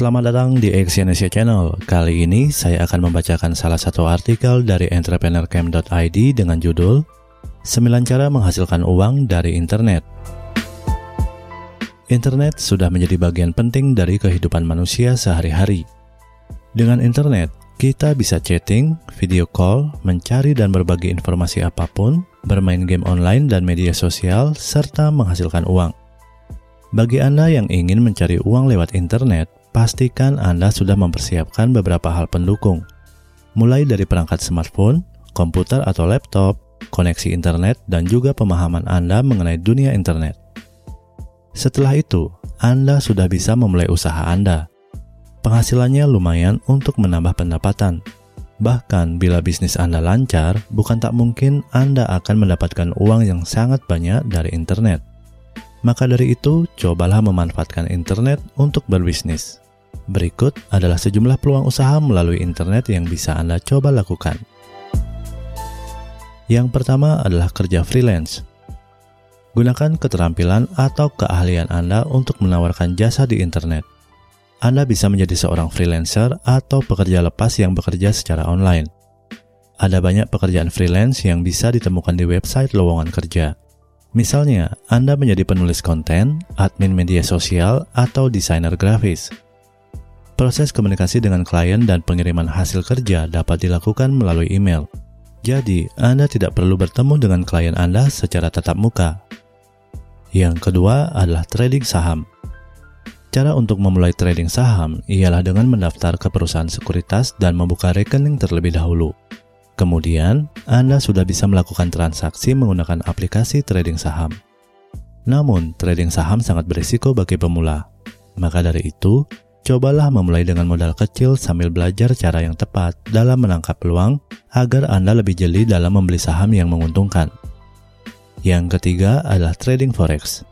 Selamat datang di Exyonesia Channel. Kali ini saya akan membacakan salah satu artikel dari entrepreneurcamp.id dengan judul 9 cara menghasilkan uang dari internet. Internet sudah menjadi bagian penting dari kehidupan manusia sehari-hari. Dengan internet, kita bisa chatting, video call, mencari dan berbagi informasi apa pun, bermain game online dan media sosial, serta menghasilkan uang. Bagi Anda yang ingin mencari uang lewat internet, pastikan Anda sudah mempersiapkan beberapa hal pendukung, mulai dari perangkat smartphone, komputer atau laptop, koneksi internet, dan juga pemahaman Anda mengenai dunia internet. Setelah itu, Anda sudah bisa memulai usaha Anda. Penghasilannya lumayan untuk menambah pendapatan. Bahkan bila bisnis Anda lancar, bukan tak mungkin Anda akan mendapatkan uang yang sangat banyak dari internet. Maka dari itu, cobalah memanfaatkan internet untuk berbisnis. Berikut adalah sejumlah peluang usaha melalui internet yang bisa Anda coba lakukan. Yang pertama adalah kerja freelance. Gunakan keterampilan atau keahlian Anda untuk menawarkan jasa di internet. Anda bisa menjadi seorang freelancer atau pekerja lepas yang bekerja secara online. Ada banyak pekerjaan freelance yang bisa ditemukan di website lowongan kerja. Misalnya, Anda menjadi penulis konten, admin media sosial, atau desainer grafis. Proses komunikasi dengan klien dan pengiriman hasil kerja dapat dilakukan melalui email. Jadi, Anda tidak perlu bertemu dengan klien Anda secara tatap muka. Yang kedua adalah trading saham. Cara untuk memulai trading saham ialah dengan mendaftar ke perusahaan sekuritas dan membuka rekening terlebih dahulu. Kemudian, Anda sudah bisa melakukan transaksi menggunakan aplikasi trading saham. Namun, trading saham sangat berisiko bagi pemula. Maka dari itu, cobalah memulai dengan modal kecil sambil belajar cara yang tepat dalam menangkap peluang agar Anda lebih jeli dalam membeli saham yang menguntungkan. Yang ketiga adalah trading forex.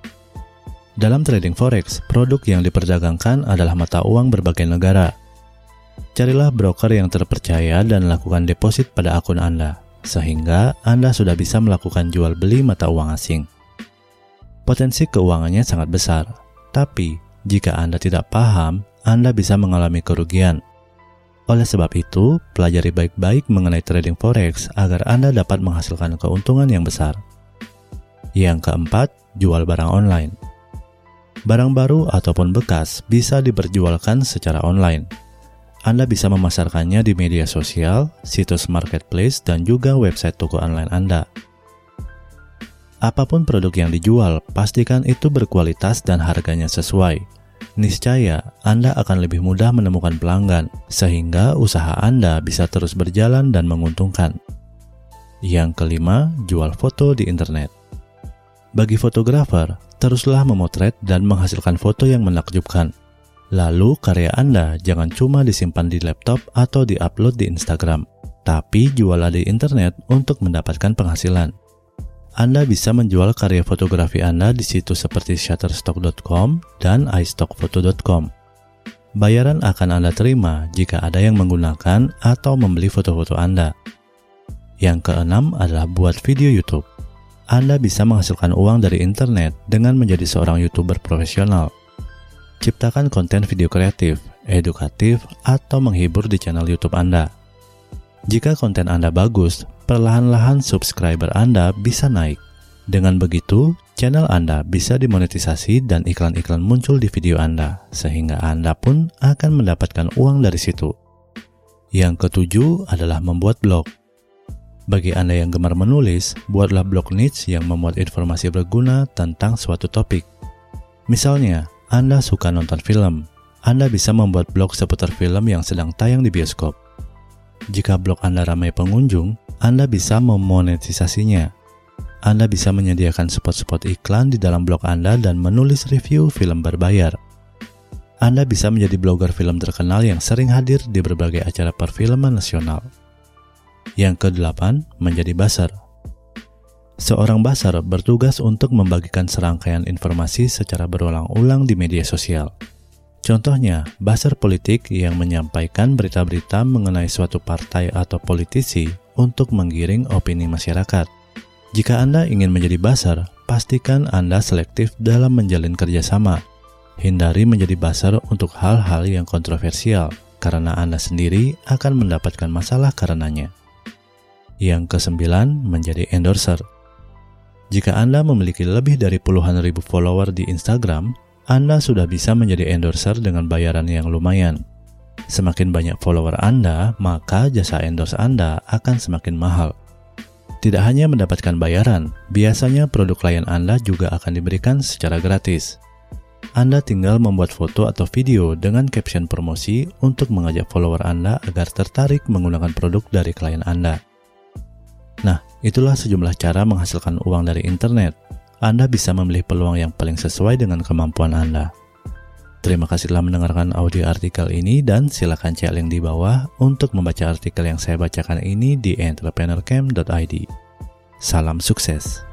Dalam trading forex, produk yang diperdagangkan adalah mata uang berbagai negara, Carilah broker yang terpercaya dan lakukan deposit pada akun Anda, sehingga Anda sudah bisa melakukan jual beli mata uang asing. Potensi keuangannya sangat besar, tapi jika Anda tidak paham, Anda bisa mengalami kerugian. Oleh sebab itu, pelajari baik-baik mengenai trading forex agar Anda dapat menghasilkan keuntungan yang besar. Yang keempat, jual barang online. Barang baru ataupun bekas bisa diperjualkan secara online anda bisa memasarkannya di media sosial, situs marketplace, dan juga website toko online Anda. Apa pun produk yang dijual, pastikan itu berkualitas dan harganya sesuai. Niscaya Anda akan lebih mudah menemukan pelanggan, sehingga usaha Anda bisa terus berjalan dan menguntungkan. Yang kelima, jual foto di internet. Bagi fotografer, teruslah memotret dan menghasilkan foto yang menakjubkan Lalu karya Anda jangan cuma disimpan di laptop atau diupload di Instagram, tapi jualah di internet untuk mendapatkan penghasilan. Anda bisa menjual karya fotografi Anda di situs seperti shutterstock.com dan istockphoto.com. Bayaran akan Anda terima jika ada yang menggunakan atau membeli foto-foto Anda. Yang keenam adalah buat video YouTube. Anda bisa menghasilkan uang dari internet dengan menjadi seorang YouTuber profesional. Ciptakan konten video kreatif, edukatif, atau menghibur di channel YouTube Anda. Jika konten Anda bagus, perlahan-lahan subscriber Anda bisa naik. Dengan begitu, channel Anda bisa dimonetisasi dan iklan-iklan muncul di video Anda, sehingga Anda pun akan mendapatkan uang dari situ. Yang ketujuh adalah membuat blog. Bagi Anda yang gemar menulis, buatlah blog niche yang memuat informasi berguna tentang suatu topik. Misalnya, anda suka nonton film, Anda bisa membuat blog seputar film yang sedang tayang di bioskop. Jika blog Anda ramai pengunjung, Anda bisa memonetisasinya. Anda bisa menyediakan spot-spot iklan di dalam blog Anda dan menulis review film berbayar. Anda bisa menjadi blogger film terkenal yang sering hadir di berbagai acara perfilman nasional. Yang kedelapan, menjadi buzzer. Seorang basar bertugas untuk membagikan serangkaian informasi secara berulang-ulang di media sosial. Contohnya, basar politik yang menyampaikan berita-berita mengenai suatu partai atau politisi untuk menggiring opini masyarakat. Jika Anda ingin menjadi basar, pastikan Anda selektif dalam menjalin kerjasama. Hindari menjadi buzzer untuk hal-hal yang kontroversial, karena Anda sendiri akan mendapatkan masalah karenanya. Yang kesembilan, menjadi endorser. Jika Anda memiliki lebih dari puluhan ribu follower di Instagram, Anda sudah bisa menjadi endorser dengan bayaran yang lumayan. Semakin banyak follower Anda, maka jasa endorse Anda akan semakin mahal. Tidak hanya mendapatkan bayaran, biasanya produk klien Anda juga akan diberikan secara gratis. Anda tinggal membuat foto atau video dengan caption promosi untuk mengajak follower Anda agar tertarik menggunakan produk dari klien Anda. Itulah sejumlah cara menghasilkan uang dari internet. Anda bisa memilih peluang yang paling sesuai dengan kemampuan Anda. Terima kasih telah mendengarkan audio artikel ini dan silakan cek link di bawah untuk membaca artikel yang saya bacakan ini di entrepreneurcamp.id. Salam sukses.